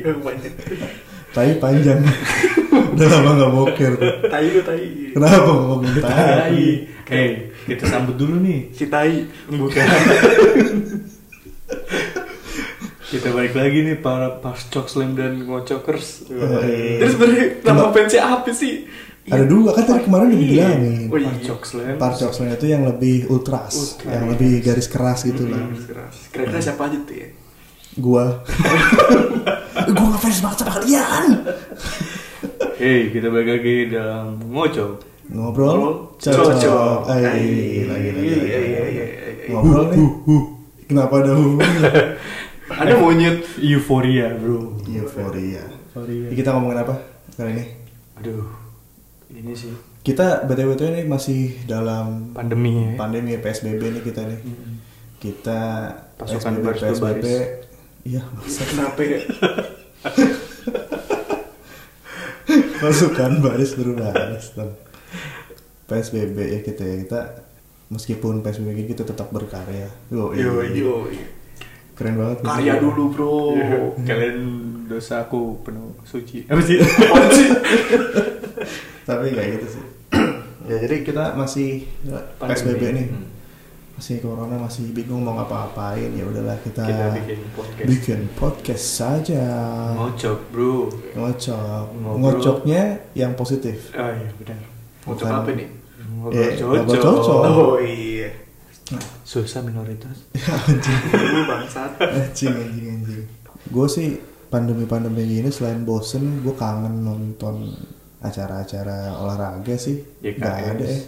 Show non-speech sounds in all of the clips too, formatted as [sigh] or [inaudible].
Kepanjangan tai. tai panjang udah lama nggak boker tuh. Tai lu tai. kenapa ngomongin tai Tai. Oke, kita sambut dulu nih. Si tai. Bukan. kita balik lagi nih para pas Cok Slam dan Ngocokers. Eh, Terus sebenarnya nama fansnya apa sih? ada dua kan tadi kemarin udah dibilangin Oh iya. Pas Cok Slam. Parcok sebenarnya itu yang lebih ultras, Ultras. yang lebih garis keras gitu lah. Keras, keras. Kira-kira siapa aja tuh ya? Gua, [laughs] gua ngefans banget sama kalian. Hey, kita balik lagi dalam Ngocok. Ngobrol, Cocok. lagi lagi iya, lagi. iya, iya. Ngobrol nih. Kenapa ada hubungannya? [laughs] Ada monyet. Euforia, bro. Euforia. Euforia. Kita ngomongin apa kali ini? Aduh, ini sih Kita btw ini masih dalam pandemi ya. pandemi PSBB nih kita nih. Kita Pasukan PSBB, PSBB. Iya, masa Kenapa ya? [laughs] pasukan baris berbaris Tom. PSBB ya kita ya kita meskipun PSBB ini kita tetap berkarya. Yo, Yo, iya. yo. keren banget. Karya dulu, bro. Iya, Kalian dosa aku penuh suci. Apa sih? [laughs] Tapi kayak gitu sih. [clears throat] ya jadi kita masih Pandemi. PSBB nih. Hmm. Masih corona masih bingung mau ngapa-ngapain ya udahlah kita, Kita bikin podcast. bikin podcast saja. Ngocok, bro. Ngocok. Ngobrol. Ngocoknya yang positif. Oh iya, benar. Ngocok Bukan. apa nih? Ngobrol Eh, ngobrol cocok. Oh iya. Susah minoritas. [laughs] Lu bangsat. anjing anjing anjing. Gue sih pandemi-pandemi gini selain bosen gue kangen nonton acara-acara olahraga sih. YKS. Gak ada ya.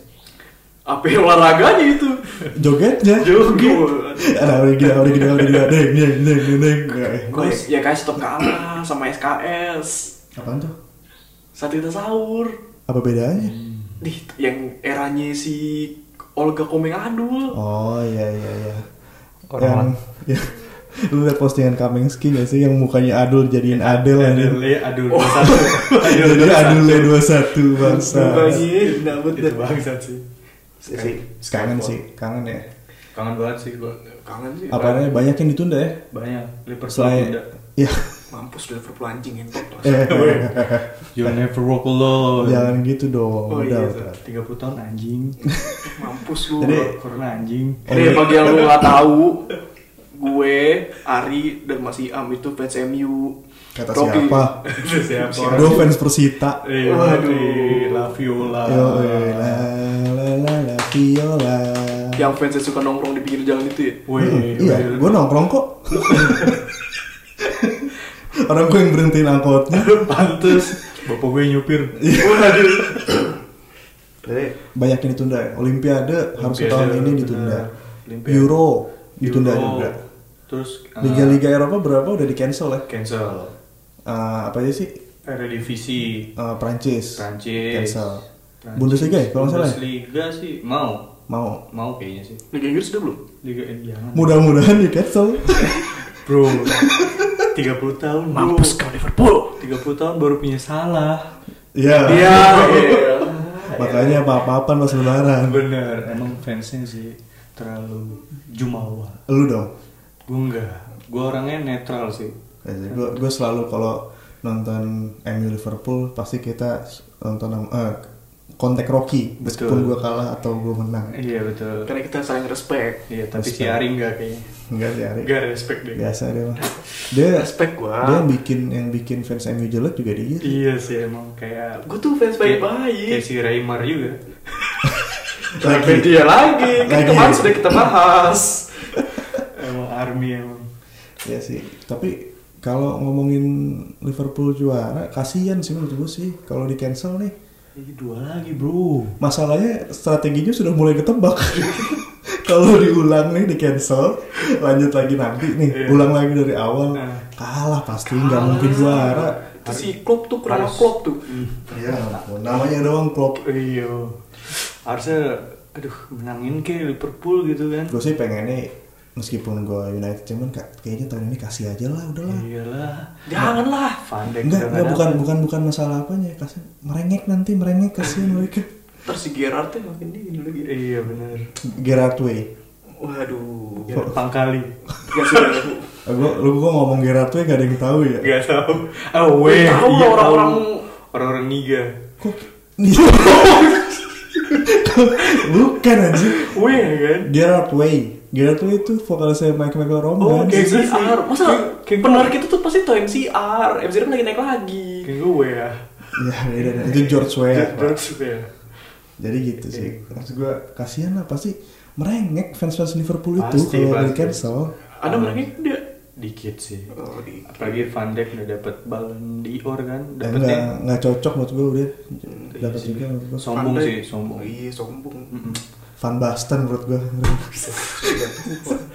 Apa yang olahraganya itu? Jogetnya. Joget. Ada original original original deng deng deng deng deng. Gue ya kayak stop kalah sama SKS. Apaan tuh? Saat kita sahur. Apa bedanya? Nih, yang eranya si Olga Komeng Adul. Oh iya iya iya. Orang yang, ya, lu liat postingan Kaminsky gak sih yang mukanya Adul jadiin Adel aja. Adul, adul, Oh. satu. [laughs] Jadi Adulnya 21 bangsa. Mukanya dapet Itu bangsat sih. Si, si, kangen sih, kangen ya. Kangen banget sih gua. Kangen sih. Apa namanya banyak yang ditunda ya? Banyak Liverpool Selain tunda. ya Mampus udah Liverpool anjing eh, [laughs] You never walk alone. jangan gitu dong. Oh, udah, iya, udah. 30 tahun anjing. [laughs] Mampus lu. Jadi- Corona anjing. Jadi bagi yang lu gak tahu, gue, Ari, dan Mas Iam itu fans MU. Kata Rocky. siapa? [laughs] Siapa? Gue fans Persita. Waduh. waduh. La Viola. Yo, viola. Yang fansnya suka nongkrong di pinggir jalan itu ya. Wih, Hmm, iya, gue nongkrong kok. [laughs] Orang gue yang berhentiin angkotnya. [laughs] Pantes. Bapak gue nyupir. Waduh. Jadi, Banyak yang ditunda. Olimpiade Olimpiade, tahun ini ditunda. Olimpiade. Euro ditunda Euro. juga. Terus uh, Liga-liga Eropa berapa udah di cancel ya? cancel. Eh, apa aja sih? Eredivisie Eh, Prancis. Prancis. Cancel. Prancis. Bundesliga ya, kalau salah ya? Bundesliga sih mau. Mau. Mau kayaknya sih. Liga Inggris udah belum? Liga eh, jangan. Mudah-mudahan di cancel. [laughs] Bro. 30 tahun bro. Mampus kau Liverpool. 30 tahun baru punya salah. Iya. Iya. iya. [laughs] Makanya apa-apaan pas lebaran. Bener, emang fansnya sih terlalu jumawa. Lu dong. Gue enggak, gue orangnya netral sih. Gue gue selalu kalau nonton MU Liverpool pasti kita nonton eh, kontak Rocky meskipun gue kalah atau gue menang. Iya betul. Karena kita saling respect. Iya, tapi si Respect. Ari enggak kayaknya. Enggak sih Ari. Enggak respect deh. Biasa dia mah. Dia Respect gua. dia yang bikin yang bikin fans MU jelek juga dia. Iya sih emang kayak Gue tuh fans kayak baik-baik. si Raymar juga. [laughs] Lagi dia lagi. [laughs] Lagi. kemarin sudah kita bahas. [laughs] emang army emang. Ya sih. Tapi kalau ngomongin Liverpool juara, kasihan sih menurut gue sih kalau di cancel nih. Ini dua lagi bro. Masalahnya strateginya sudah mulai ketebak. [laughs] kalau diulang nih di cancel, lanjut lagi nanti nih, Iya. ulang lagi dari awal, Nah. kalah pasti nggak mungkin juara. Itu si Klopp tuh kurang. Klopp tuh. Iya, namanya doang klub. Iya. Harusnya aduh menangin ke Liverpool gitu kan. Gue sih pengennya meskipun gue United cuman ka- kayaknya tahun ini kasih aja lah, udahlah. Iyalah. Janganlah. Van Dijk Enggak, enggak bukan bukan bukan masalah apanya, kasih merengek nanti merengek kasihan [laughs] mereka. Terus si Gerrard tuh makin dingin lagi. Iya benar. Gerard Way. Waduh. Ya, pangkali. Ya sudah. gue lu gue ngomong Gerard Way gak ada yang tahu ya Gak tau. Ah, weh. Tahu iya, lah orang-orang orang-orang niga. kok [laughs] bukan anjir Weh kan. Gerard Way Gerard Way itu vokalisnya Chemical Oh, Romance kayak gitu. MCR Masa kayak- pendengar kita tuh pasti tau MCR MCR kan lagi naik lagi Kayak gue ya. ya beda dah. itu George Way George ya. jadi gitu sih maksud gue kasihan lah pasti merengek fans-fans Liverpool itu Pasti, kalau di cancel Ada mereka tidak Dikit sih. Oh, di Apalagi Van Dijk udah dapet Ballon d'Or kan. Ya, nggak Dapetnya nggak cocok menurut gue udah dapat Iya juga menurut gue sombong sih, sombong. Iya sombong. Van Basten menurut gue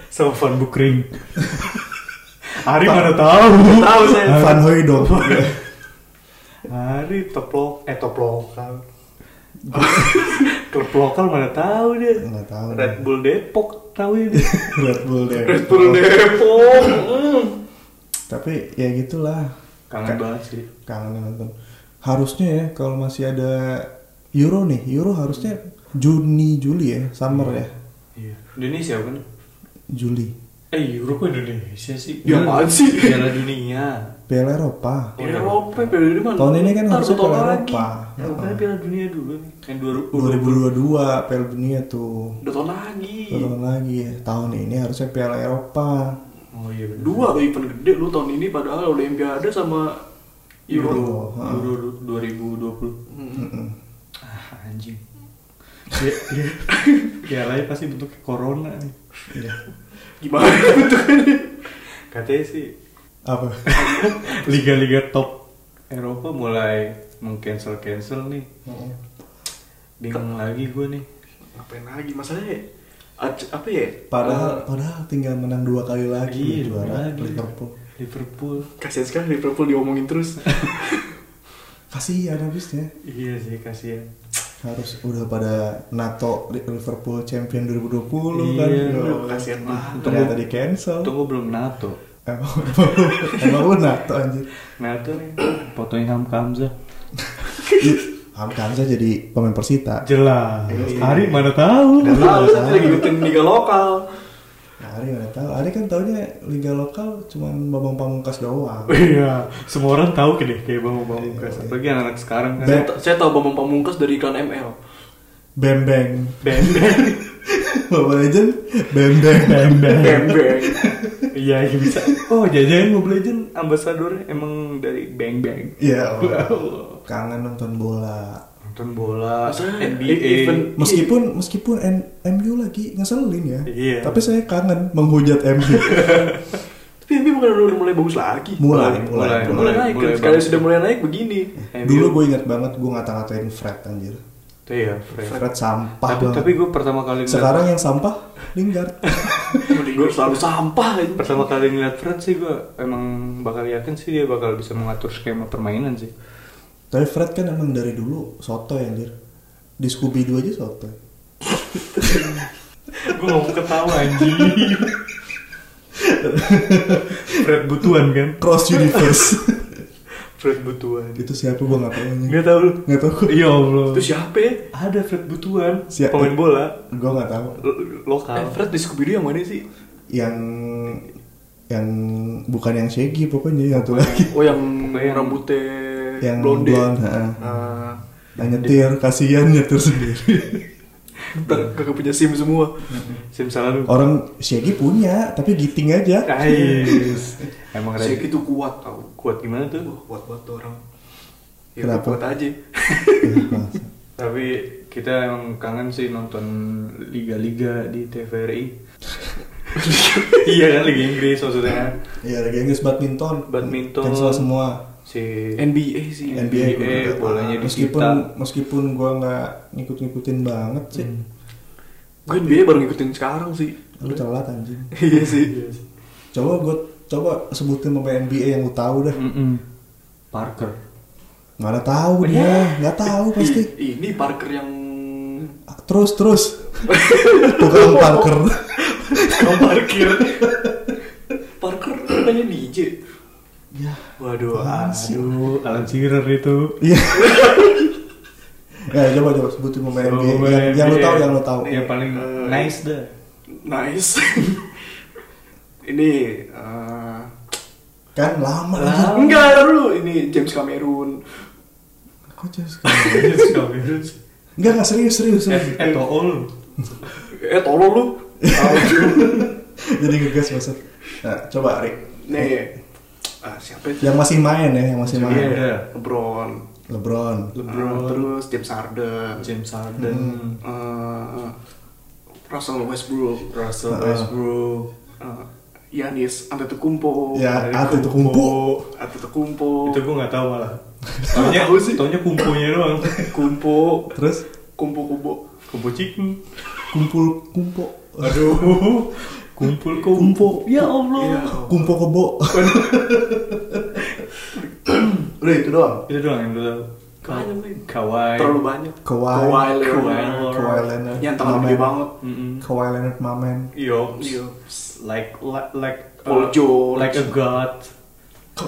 Sama Van Bukring. [laughs] Ari mana tahu. Tahu saya Van Hooijdonk Ari top lo eh top lokal. Klub lokal mana tahu dia. nggak tahu Red Bull Depok tahu dia. [laughs] Red Bull deh Red Bull Depok Hmm. tapi ya gitulah Kangen banget sih. kangen nonton harusnya ya kalau masih ada Euro nih Euro harusnya Juni Juli ya summer ya Iya. Indonesia kan? Juli Eh, Euro kok Indonesia sih? Ya apaan sih? Piala Dunia. Piala Eropa Eropa Piala Dunia mana? tahun ini kan harusnya Piala lagi. Eropa Ya, bukannya Piala Dunia dulu nih. Yang 2022 Piala Dunia tuh Udah tahun lagi Dua tahun lagi ya tahun ini harusnya Piala Eropa Oh iya benar. Dua lo event gede lu tahun ini padahal Olimpiade sama Euro Euro. Ha. Euro 2020. Mm-mm. Ah, anjing. [laughs] Ya, ya. Pialanya pasti bentuknya corona nih. Iya. Gimana [laughs] bentukannya? Katanya sih apa [laughs] liga-liga top Eropa mulai meng-cancel cancel nih. Bingung lagi gue nih. Ngapain lagi masalahnya? ac- Apa ya? padahal padahal tinggal menang dua kali lagi Iya, juara lagi. Liverpool Liverpool. Kasian sekali Liverpool diomongin terus. kasihan habisnya Iya sih kasihan. Harus udah pada NATO Liverpool champion 2020 kan Iya, kasihan banget. ternyata di cancel Tunggu belum NATO. emang emang lu NATO anjir NATO nih fotonya Hamka Hamzah. Hamka Hamzah jadi pemain Persita Jelas. Iya. Ari mana tahu. Udah tahu lagi ngikutin liga lokal. Nah, Ari nggak tahu Ari kan taunya liga lokal cuman Bambang Pamungkas doang [laughs] Iya, semua orang tahu kan deh kayak Bambang Pamungkas. Iya. Apalagi anak-anak sekarang kan. Ben- Saya tahu Bambang Pamungkas dari iklan ML. Bam Bang Bembeng. [laughs] Mobile Legend Bam Bang Bembeng. Bembeng. Iya, iya bisa. Oh, jajan Mobile Legend ambasadornya emang dari Bang Bang. Iya kangen nonton bola Nonton bola, Maksudnya NBA. event- meskipun meskipun N- MU lagi ngeselin ya Iya. tapi saya kangen menghujat MU [laughs] Tapi MU bukan udah mulai bagus lagi. mulai mulai, Mulai, Udah mulai naik. kan? Sekali bagus. sudah mulai naik begini. MU. dulu gue ingat banget gue ngata-ngatain Fred anjir Tuh ya, Fred. Fred sampah Tapi, banget tapi gue pertama kali ngeliat, sekarang yang sampah Lingard [laughs] Gue selalu sampah. aja. pertama kali ngeliat Fred sih gue emang bakal yakin sih dia bakal bisa mengatur skema permainan sih. Tapi Fred kan emang dari dulu soto ya anjir di Scooby Doo aja soto gue gak mau ketawa anjing. Fred Butuan kan? Cross Universe Fred Butuan. itu siapa gue nggak tahu anjir Gak tau lu? nggak tahu Iya Allah. Itu siapa ya? Ada Fred Butuan, Siapa? pemain bola gue nggak tahu lo- lokal. Eh, Fred di Scooby Doo yang mana sih? yang yang bukan yang Shaggy pokoknya yang satu lagi Oh yang yang- rambutnya yang blonde. blonde ha. Ah, yang nyetir kasihan nyetir sendiri ntar kagak punya SIM semua. Sim salah lu. orang Shaggy punya tapi giting aja Ais. [laughs] Emang Red gitu kuat tau. kuat gimana tuh? Wah, kuat banget tuh orang. Ya, Kenapa? kuat aja. Tapi kita emang kangen sih nonton liga-liga di TVRI. [laughs] iya kan Liga Inggris maksudnya. Iya, lagi Inggris badminton. Badminton. Cancel semua. Si NBA sih. NBA, NBA, bolanya di meskipun kita. meskipun gua nggak ngikut-ngikutin banget sih. Hmm. Gue NBA baru ngikutin sekarang sih. Lu telat anjing. [laughs] iya sih. Coba gua coba sebutin pemain NBA yang lu tahu dah. Mm-mm. Parker. Mana tahu dia, nggak tahu pasti. [laughs] Ini Parker yang Terus terus. Tukang Parker. [laughs] Kau parkir. Parker namanya DJ. Ya. Waduh, sih? aduh, Alan Shearer itu. Iya. ya coba coba sebutin pemain NBA Pemain yang, yang NBA. tahu yang lu tahu. Yang paling Eh, nice dah. Nice. [laughs] ini eh, Kan lama Lah. aja. enggak ada dulu ini James Cameron. Kok just Yes, [laughs] Cameron. Enggak, enggak serius, serius. serius. Eh, Eto'o lu. [laughs] Eh tolong lu. Jadi ngegas maksud. Nah, coba Rik. Nih. Ah, siapa itu? Yang masih main ya, yang masih main. Iya. LeBron. LeBron. LeBron. Ah, terus James Harden. James Harden. Eh, Russell Westbrook. Russell Ah. Westbrook. Eh, Giannis Antetokounmpo. Ya, Antetokounmpo. Antetokounmpo. Itu gue gak tau malah. [laughs] Taunya, Tahu sih. taunya kumpunya doang. Kumpo. Terus Kumpo kumpo. Kumpu chicken. kumpul kumpo. Aduh. [laughs] Kumpul kumpu. Ya Allah. Iya. Kumpo kebo. [laughs] Udah itu doang. Itu doang yang men. Kawhi. Terlalu banyak. Kawhi. Kawhi Leonard. Kawhi. Leonard. Yang tangan Mamen. gede banget. Kawhi Leonard Mamen. Yo. Iya. Like like like Paul uh, George. like a god. [laughs]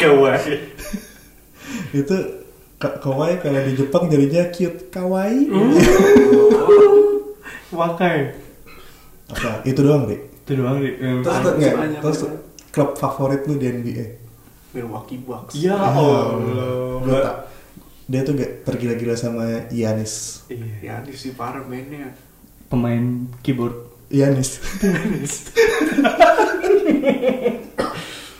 Kawhi. Itu Ka- Kawhi kalau di Jepang jadinya cute kawaii. [laughs] Wakai. Apa? Itu doang, Dik. Itu doang deh. Yang- Terus Banyak, nggak? banyak, Terus banyak. klub favorit lu di NBA? Milwaukee Bucks. Ya Ah, Allah. Tak. Dia tuh gak tergila-gila sama Yanis. Iya. Ya, ini sih parah mainnya. Pemain keyboard. Yanis. [laughs]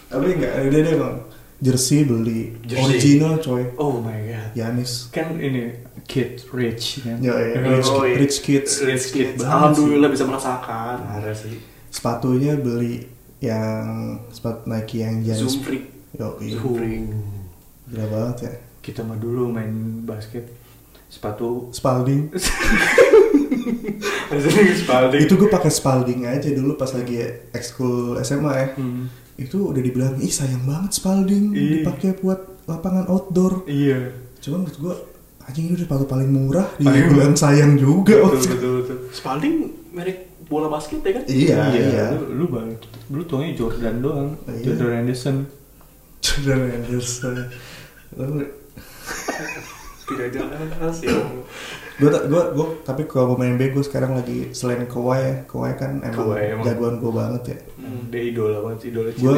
Tapi enggak, dia dia bang. Jersey beli Jersey. original coy. Oh my god. Yanis. Kan ini kid rich kan. Ya, ya, rich, Oh, iya. rich kids. Rich kid banget Alhamdulillah bisa merasakan. Parah sih. Sepatunya beli yang sepatu Nike yang Yanis. Zoom freak. Yo, iya. Zoom freak. Gila banget ya. Kita mah dulu main basket sepatu Spalding. [laughs] Spalding. Itu gue pakai Spalding aja dulu pas lagi ekskul SMA ya. Hmm. Itu udah dibilang, ih sayang banget Spalding Iya. dipakai buat lapangan outdoor. Iya. Cuman menurut gue, anjing ini udah sepatu paling murah, Paling dibilang sayang juga. Betul betul betul. Spalding merek bola basket ya kan? Iya, iya. Lu, lu bang, lu tuangnya Jordan doang. Iya. Jordan Anderson. Jordan Anderson. Tidak jelas ya. Gue gue gue tapi kalau pemain B gue sekarang lagi selain Kawhi ya Kawhi kan emang, Kawhi emang. jagoan gue banget ya Hmm, dia idola banget, idola gue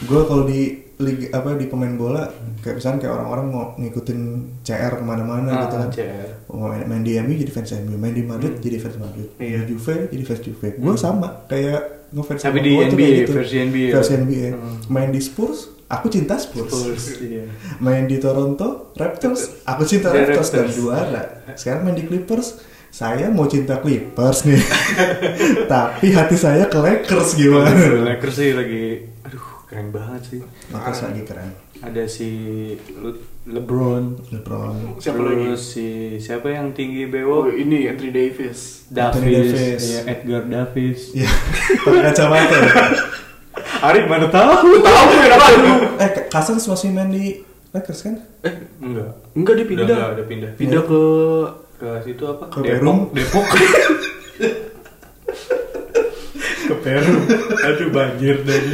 gue kalau di liga apa di pemain bola kayak misalnya kayak orang-orang mau ngikutin CR ke mana-mana Ah, gitu kan CR. mau main, main di MU jadi fans MU main di Madrid jadi fans Madrid Iya. di Juve jadi fans Juve gue sama kayak ngefans Tapi di NBA, gitu. versi NBA. versi NBA Hmm. main di Spurs aku cinta Spurs, Spurs, iya. main di Toronto Raptors aku cinta Iya, Raptors dan Raptors. juara sekarang main di Clippers saya mau cinta Clippers nih [laughs] tapi hati saya ke Lakers gimana Lakers sih lagi, aduh keren banget sih. Lakers lagi keren Ada si Le- LeBron, LeBron Siapa terus lagi? si siapa yang tinggi Oh, bewok? ini Anthony Davis. Anthony Davis, Davis. ya, Edgar Davis. [laughs] ya pakai [laughs] kacamata Arif mana tahu? Tahu ya apa lu? eh Cousins masih main di Lakers kan Eh, Enggak. enggak dia Udah pindah. enggak, udah pindah. Pindah ke Ke situ apa? Ke Depok. Perum. Depok. [laughs] ke Peru. Aduh banjir dari.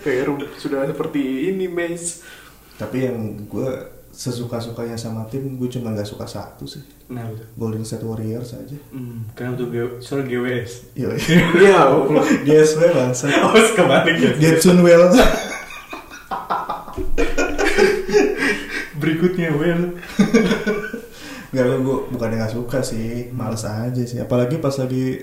Peru sudah seperti ini, Mace. tapi yang gue sesuka-sukanya sama tim gue cuma nggak suka satu sih Nah, betul. Golden State Warriors aja Hmm, kenapa tuh G- soal GWS? Yo, Iya, Allah. GSW bangsa [laughs] Oh, kebalik ya. Getsun Well Berikutnya, Well. Gak lo gue bukannya gak suka sih Males aja sih Apalagi pas lagi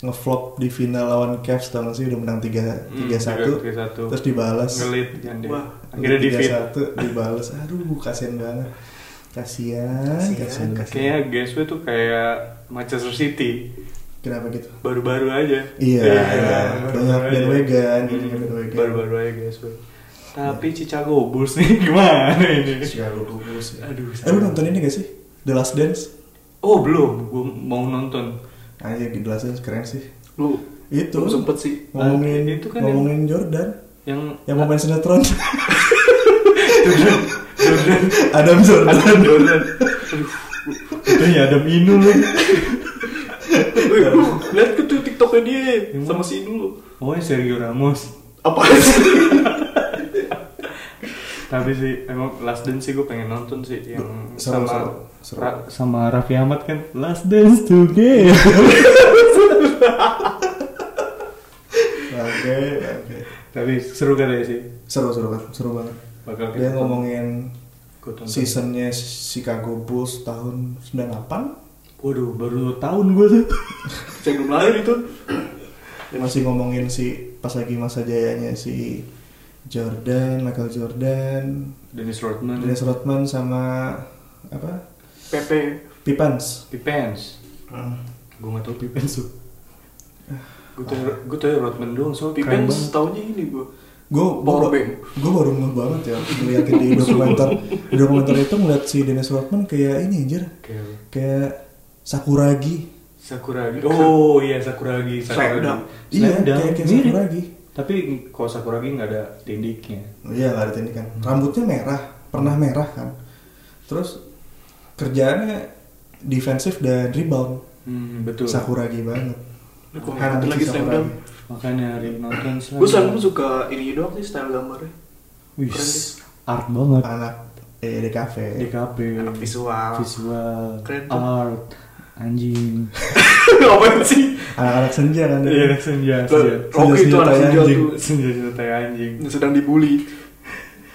ngevlog di final lawan Cavs gak sih udah menang 3 tiga satu 3-1. terus dibalas Ngelit kan dia. Wah, Akhirnya di tiga fit. satu dibalas aduh kasian banget kasian kasian kasian Kayaknya GSW tuh kayak Manchester City. kenapa gitu Baru-baru aja. iya iya baru-baru banyak aja. bandwagon Hmm, bandwagon Baru-baru aja GSW. Tapi Chicago Bulls nih [laughs] gimana ini? Chicago Bulls ya. Aduh, eh lu nonton ini gak sih The Last Dance Oh belum, gue mau nonton. Aja Dance keren sih Lu itu belum sempet sih. ngomongin Ah, itu kan ngomongin Jordan Yang yang mau main [laughs] sinetron Jordan, Jordan, Adam Jordan Adam Jordan. Itu ya Adam. Wih, lu lihat ke tuh TikToknya dia Yang sama si dulu. Oh, yang Sergio Ramos. Apa sih? Tapi sih emang Last Dance sih gue pengen nonton sih yang Seru, sama seru, seru. Ra- sama Raffi Ahmad kan Last Dance Together. bagus Tapi seru kan ya sih. seru seru banget seru banget Bakal dia ngomongin seasonnya Chicago Bulls tahun 98 Waduh, baru tahun gue tuh. [laughs] Saya belum lahir itu. dia masih ngomongin si pas lagi masa jayanya si Jordan Michael Jordan Dennis Rodman. Dennis Rodman sama apa Pepe. Pipans Pipens. Hmm. Gue gak tau Pipens tuh. Gue tau, gue tau Rodman doang, so banget. tahunnya ini gua. gue Power bank. gue baru ngeh banget ya ngeliatin di dokumenter di dokumenter itu ngeliat si Dennis Rodman kayak ini anjir Kayak kayak Sakuragi Sakuragi. Oh iya Sakuragi. Dunk. iya kayak kayak Mirip. Sakuragi Tapi kalau Sakuragi nggak ada tindiknya. iya nggak ada ini kan rambutnya merah pernah merah kan terus kerjaannya defensif dan rebound Hmm, betul. Sakuragi banget Ini kok Kan lagi slam dunk. Makanya hari nonton Slam Gue selalu suka ini doang sih style gambarnya. Wih, art banget. anak eh, di cafe DKP. Anak visual. Visual. Keren tuh. Art. Anjing. [laughs] Apaan sih? anak-anak senja kan Iya, senja, senja. Rocky itu anak senja anjing. tuh. Senja senja tai anjing. Sedang dibully.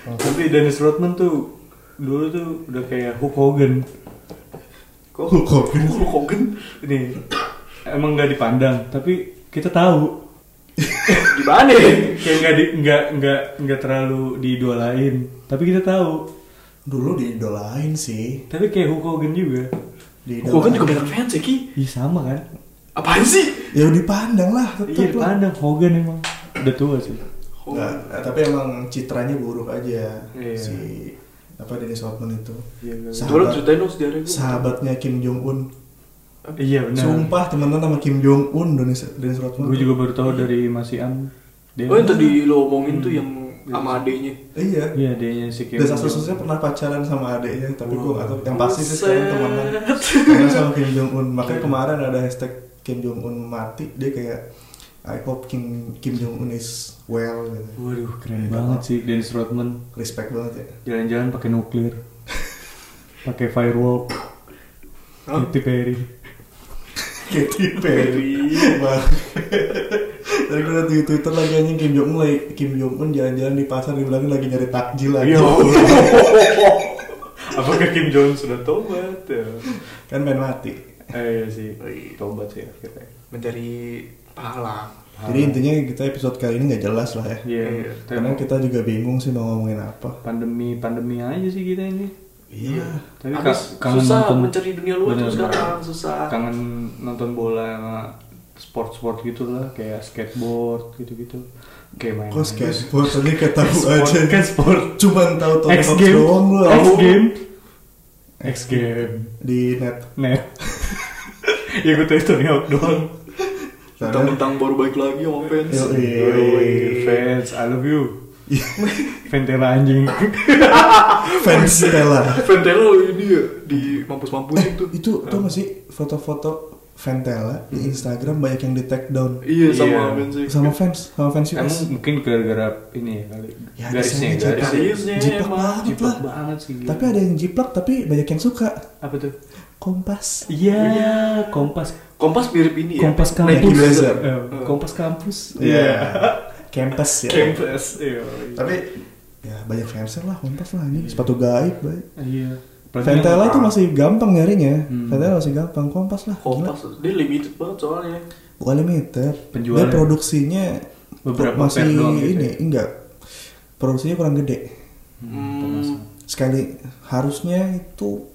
Tapi Dennis Rodman tuh dulu tuh udah kayak Hulk Hogan. Kok Hulk Hogan. Hulk Hogan? Ini emang nggak dipandang, tapi kita tahu [laughs] Gimana ya? kayak nggak di nggak nggak nggak terlalu diidolain, tapi kita tahu. dulu diidolain sih Tapi kayak Hulk Hogan juga. Hulk Hogan juga banyak fans ya Ki? Iya sama kan? Apaan sih? ya udah dipandang lah Iya tetep lah dipandang Hogan emang udah tua sih. Nggak, tapi emang citranya buruk aja Iya. si apa Dennis Rodman itu Iya nggak- Sa- Coba lu ceritain dong sejarah gue. sahabatnya Kim Jong Un Iya benar. sumpah temenan sama Kim Jong Un Dennis Dennis Rodman Gue juga baru tahu dari Mas. Dia, Oh yang tadi lo omongin tuh yang sama adeknya. iya Iya dia si Kim. Jong. sususnya pernah pacaran sama adeknya tapi gue gak tau yang pasti sih sekarang temenan temenan sama Kim Jong Un makanya kemarin ada hashtag Kim Jong Un mati dia kayak I hope Kim Kim Jong Un is well gitu. Waduh keren Iya, banget sih Dennis Rodman. respect banget ya Jalan-jalan pakai nuklir. pakai firewall. Katy Perry. Katy Perry. Tadi gue liat di Twitter lagi anjing Kim Jong Un lagi Kim Jong Un jalan-jalan di pasar di belakang lagi nyari takjil lagi. Iya. [laughs] Apakah Kim Jong Un sudah tobat? Ya. kan main mati. Eh iya sih. Oh, iya. Tobat sih akhirnya. Mencari pahala. Jadi intinya kita episode kali ini nggak jelas lah ya. Iya. Iya. Karena kita juga bingung sih mau ngomongin apa. pandemi pandemi aja sih kita ini. Iya. Tapi Habis ka- kangen susah nonton mencari dunia luar tuh sekarang susah. kangen nonton bola sama sport-sport gitu lah kayak skateboard gitu-gitu. Kayak main. Kok skateboard tadi kayak tahu aja. kan sport. Cuman tahu Tony X game. doang lu. X game. X game. Di net. Net. ya gue tahu Tony Hawk doang. Mentang-mentang baru balik lagi sama fans. Yoi. Fans, I love you. [laughs] Ventela anjing. Fans Stella. Ventelo ini ya di mampus-mampusin tuh. Itu tuh masih foto-foto Ventela di Instagram banyak yang di take down Iya sama Iya. fans sama fans sama fans US. Emang mungkin gara-gara ini ya kali. Ya, garisnya, garis. Garisnya Jiplak emang. banget Jiplak lah. banget sih. gitu. Tapi ada yang jiplak tapi banyak yang suka. apa tuh? Kompas. Iya, Kompas. Kompas mirip ini ya. Kompas kampus. Eh, Kompas kampus. Iya. [laughs] Campus ya. Campus. Iya. Tapi ya banyak fansnya lah Kompas lah ini sepatu gaib baik. Iya. Ventela itu masih gampang nyarinya. Hmm. Ventela masih gampang. Kompas lah. Gila. Kompas dia limited banget soalnya. Bukan limited. Penjualnya. Dia produksinya Beberapa masih doang gitu ini ya? enggak. Produksinya kurang gede. Hmm. Sekali harusnya itu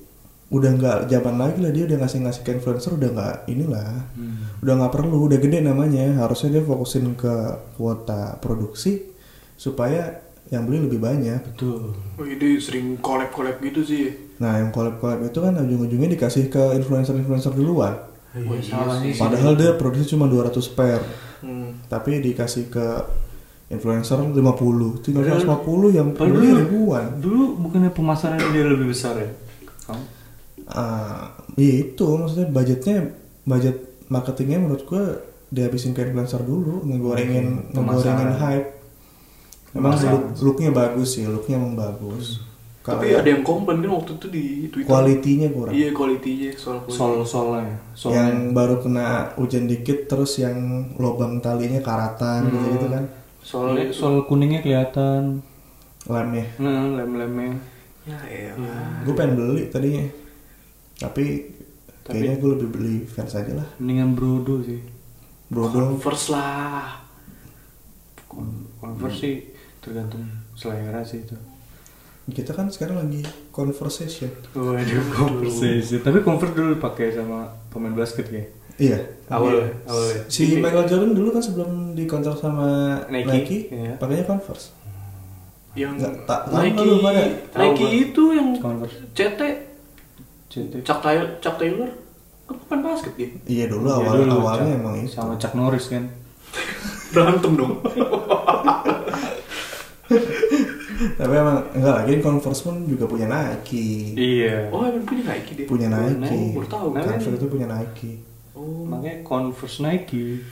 udah nggak zaman lagi lah dia udah ngasih ngasih ke influencer udah nggak inilah Hmm. udah nggak perlu udah gede namanya harusnya dia fokusin ke kuota produksi supaya yang beli lebih banyak Betul. Oh, dia sering collab-collab gitu sih. Nah yang collab collab itu kan ujung-ujungnya dikasih ke influencer influencer duluan Wah, iya sih. padahal dia produksi cuma 200 pair Hmm. tapi dikasih ke influencer 50 itu Padahal- 150 yang padahal- beli ribuan. Dulu bukannya pemasaran dia lebih besar ya? Kamu? ah iya itu. Maksudnya budgetnya budget marketingnya menurut gua dihabisin ke influencer dulu ngegorengin Hmm, ngegorengin hype. Emang look, looknya bagus sih looknya emang bagus. Kalau Tapi ada yang komplain kan waktu itu di Twitter. kualitinya kurang Iya, kualitinya soal solnya. Solnya. yang baru kena hujan dikit terus yang lubang talinya karatan Hmm. gitu, gitu kan Soal soal kuningnya kelihatan. lemnya Nah, lem-lemnya. Ya elah. gue pengen beli tadinya tapi, Tapi- kayaknya gue lebih beli fans aja lah Mendingan Brodo sih. Brodo Converse lah. Con- Converse sih tergantung selera sih itu. Kita kan sekarang lagi conversation Waduh, Converse. Tapi Converse dulu pakai sama pemain basket kayak. iya Awal, awal. si Michael Jordan dulu kan sebelum dikontrak sama Nike, Nike, iya. pakainya Converse Yang Nggak, tak- tahu Nike? Tahu Nike gua. itu yang Converse. CT, CT. Chuck Taylor, Chuck Taylor, kan pemain basket dia. iya dulu Iya, awal dulu, awalnya Chuck. emang itu Sama Chuck Norris kan. Berantem dong. [laughs] tapi emang enggak lagi Converse pun juga punya Nike Iya. Oh, emang punya Nike dia. punya Nike Nike, baru tahu. Converse itu punya Nike Oh. Makanya Converse Nike.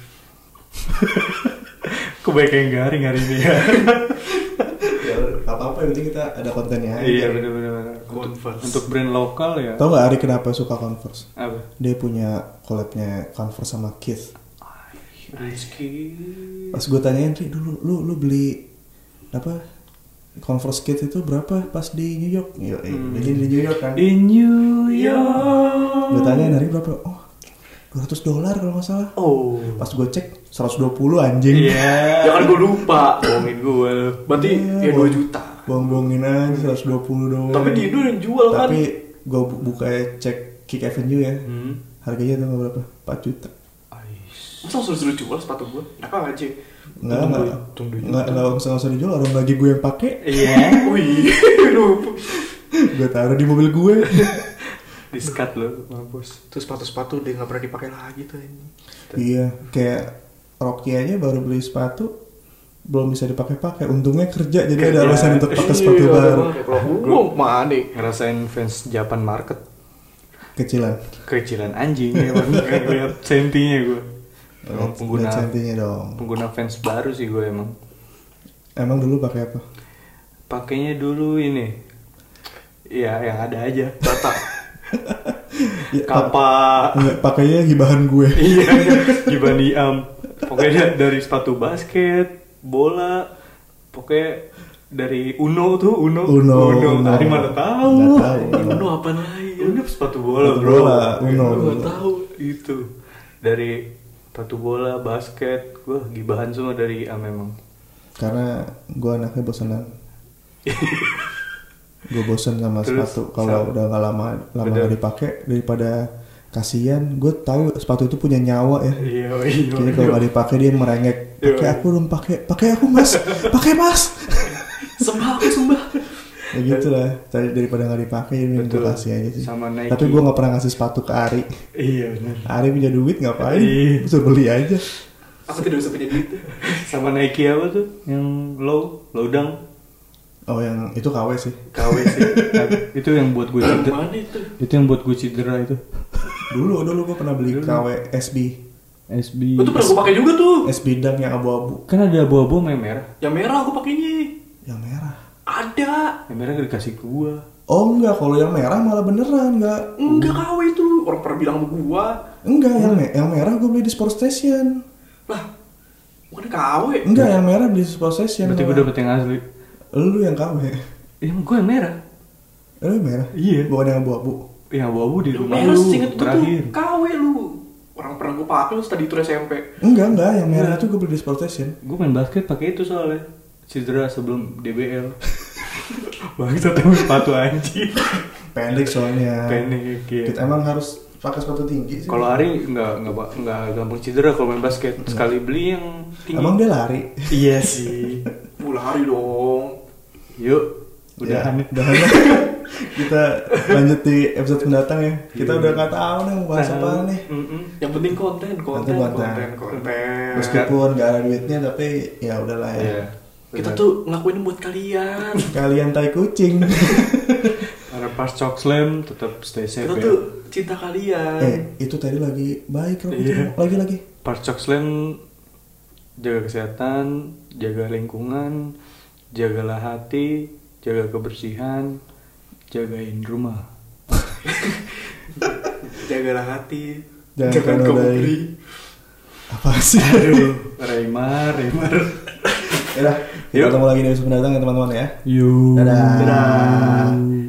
[laughs] Kok banyak yang garing hari ini ya? [laughs] ya apa apa yang penting kita ada kontennya aja iya benar-benar. Converse. untuk brand lokal ya. tau nggak Ari kenapa suka Converse Apa? dia punya collabnya Converse sama Keith Rizky. pas gue tanyain Ri dulu lu lu beli apa Converse Keith itu berapa pas di New York Yo, eh, Hmm. di New York kan Di New York. gue tanyain hari berapa oh 200 dolar kalau nggak salah Oh. pas gue cek 120 anjing Iya. Ya kan gue lupa. Bohongin gue. Berarti Iya, ya 2 bohong. juta. bohong-bohongin aja 120 doang Tapi di Indo yang jual kan. tapi gue buka cek Kick Avenue ya Hmm. harganya tuh berapa 4 juta Ais. Masa harus disuruh jual sepatu gue? Enak aja. Nggak, nggak, duit nggak, nggak usah, dijual, orang lagi gue yang pakai, Iya. [laughs] Wih, lupa. gue taruh di mobil gue. [laughs] Diskat lo, mampus. Terus sepatu-sepatu dia nggak pernah dipakai lagi tuh ini. iya, kayak Rocky aja baru beli sepatu, belum bisa dipakai-pakai. Untungnya kerja, jadi ada Kerja. alasan untuk pakai sepatu Iya, baru. ada Kalau [laughs] gue mana? Ngerasain fans Japan market Kecilan. kecilan anjing ya lihat sentinya gue emang pengguna dong. pengguna fans baru sih gue emang Emang dulu pakai apa? pakainya dulu ini ya yang ada aja Data. [laughs] Ya, pa- kapa enggak, pakainya gibahan gue. [laughs] iya gimana am pokoknya dari sepatu basket bola pokoknya dari Uno tuh Uno Uno, Uno. Ari mana tahu tahu. Uno apa lagi? Uno sepatu bola Sepatu bro bola, Uno. Gue tahu itu dari sepatu bola basket. Gue gibahan semua dari am memang Karena gue anaknya bosanan. [laughs] gue bosan sama Terus, sepatu. Kalau udah nggak lama lama nggak dipakai daripada kasihan gue tahu sepatu itu punya nyawa ya. Iya iya jadi kalau nggak dipakai dia merengek. Pakai aku dong pakai. Pakai aku mas. [laughs] Pakai mas. Sembah aku sembah. Ya gitu lah Tadi daripada nggak dipakai gue Betul. kasih aja sih Sama Nike. tapi gue nggak pernah ngasih sepatu ke Ari iya benar Ari punya duit ngapain Iya. bisa beli aja Aku tidak bisa punya duit. sama Nike apa tuh yang low low down oh yang itu KW sih KW sih itu yang buat gue cedera Mana itu? itu yang buat gue cedera itu dulu dulu gue pernah beli Dulu. KW SB SB Itu pernah gue pakai juga tuh. SB dang yang abu-abu kan ada abu-abu sama yang merah Yang merah aku pakainya. yang merah Ada. yang merah gak dikasih gue oh enggak kalau yang merah malah beneran enggak Enggak KW itu. Orang pernah bilang sama gua. enggak yang, me- yang merah gue beli di Sport Station Lah, bukan KW. enggak yang merah beli di Sport Station berarti gue malah. dapet yang asli lu yang KW Emang gue yang merah lu yang merah Iya. bukan yang abu-abu yang abu-abu di Yang rumah merah lu seinget gua tuh terakhir KW lu. Orang pernah gua pakai lu tadi itu SMP. enggak enggak yang merah Enggak. itu gue beli di Sport Station gue main basket pakai itu soalnya cedera sebelum DBL [laughs] Bangsa tahu sepatu anjing pendek soalnya Pendek, iya. kita emang harus pakai sepatu tinggi sih Kalau Ari nggak nggak nggak gampang cedera kalau main basket. Sekali beli yang tinggi. emang dia lari Iya [laughs] sih. Mulai hari dong. Yuk, ya, udahan. udahan lah. [laughs] kita lanjut di episode mendatang ya kita Iya. udah nggak tahu nih mau bahas apa nih Mm-mm. Yang penting konten, konten, konten. konten, konten. meskipun nggak ada duitnya tapi ya udahlah ya Iya. Kita benar. tuh ngelakuin buat kalian. [laughs] kalian tai kucing [laughs] Para pas cok slam tetap stay safe Kita ya. tuh cinta kalian. eh itu tadi lagi baik kalau Iya. kucing lagi lagi Pas cok slam jaga kesehatan, jaga lingkungan, jagalah hati, jaga kebersihan, jagain rumah. [laughs] Jagalah hati. Jangan Jangan kau apa sih Aduh, Raymar, Raymar. Yaudah, kita Yuk. ketemu lagi di episode mendatang ya teman-teman ya. Yuk. Dadah. Dadah.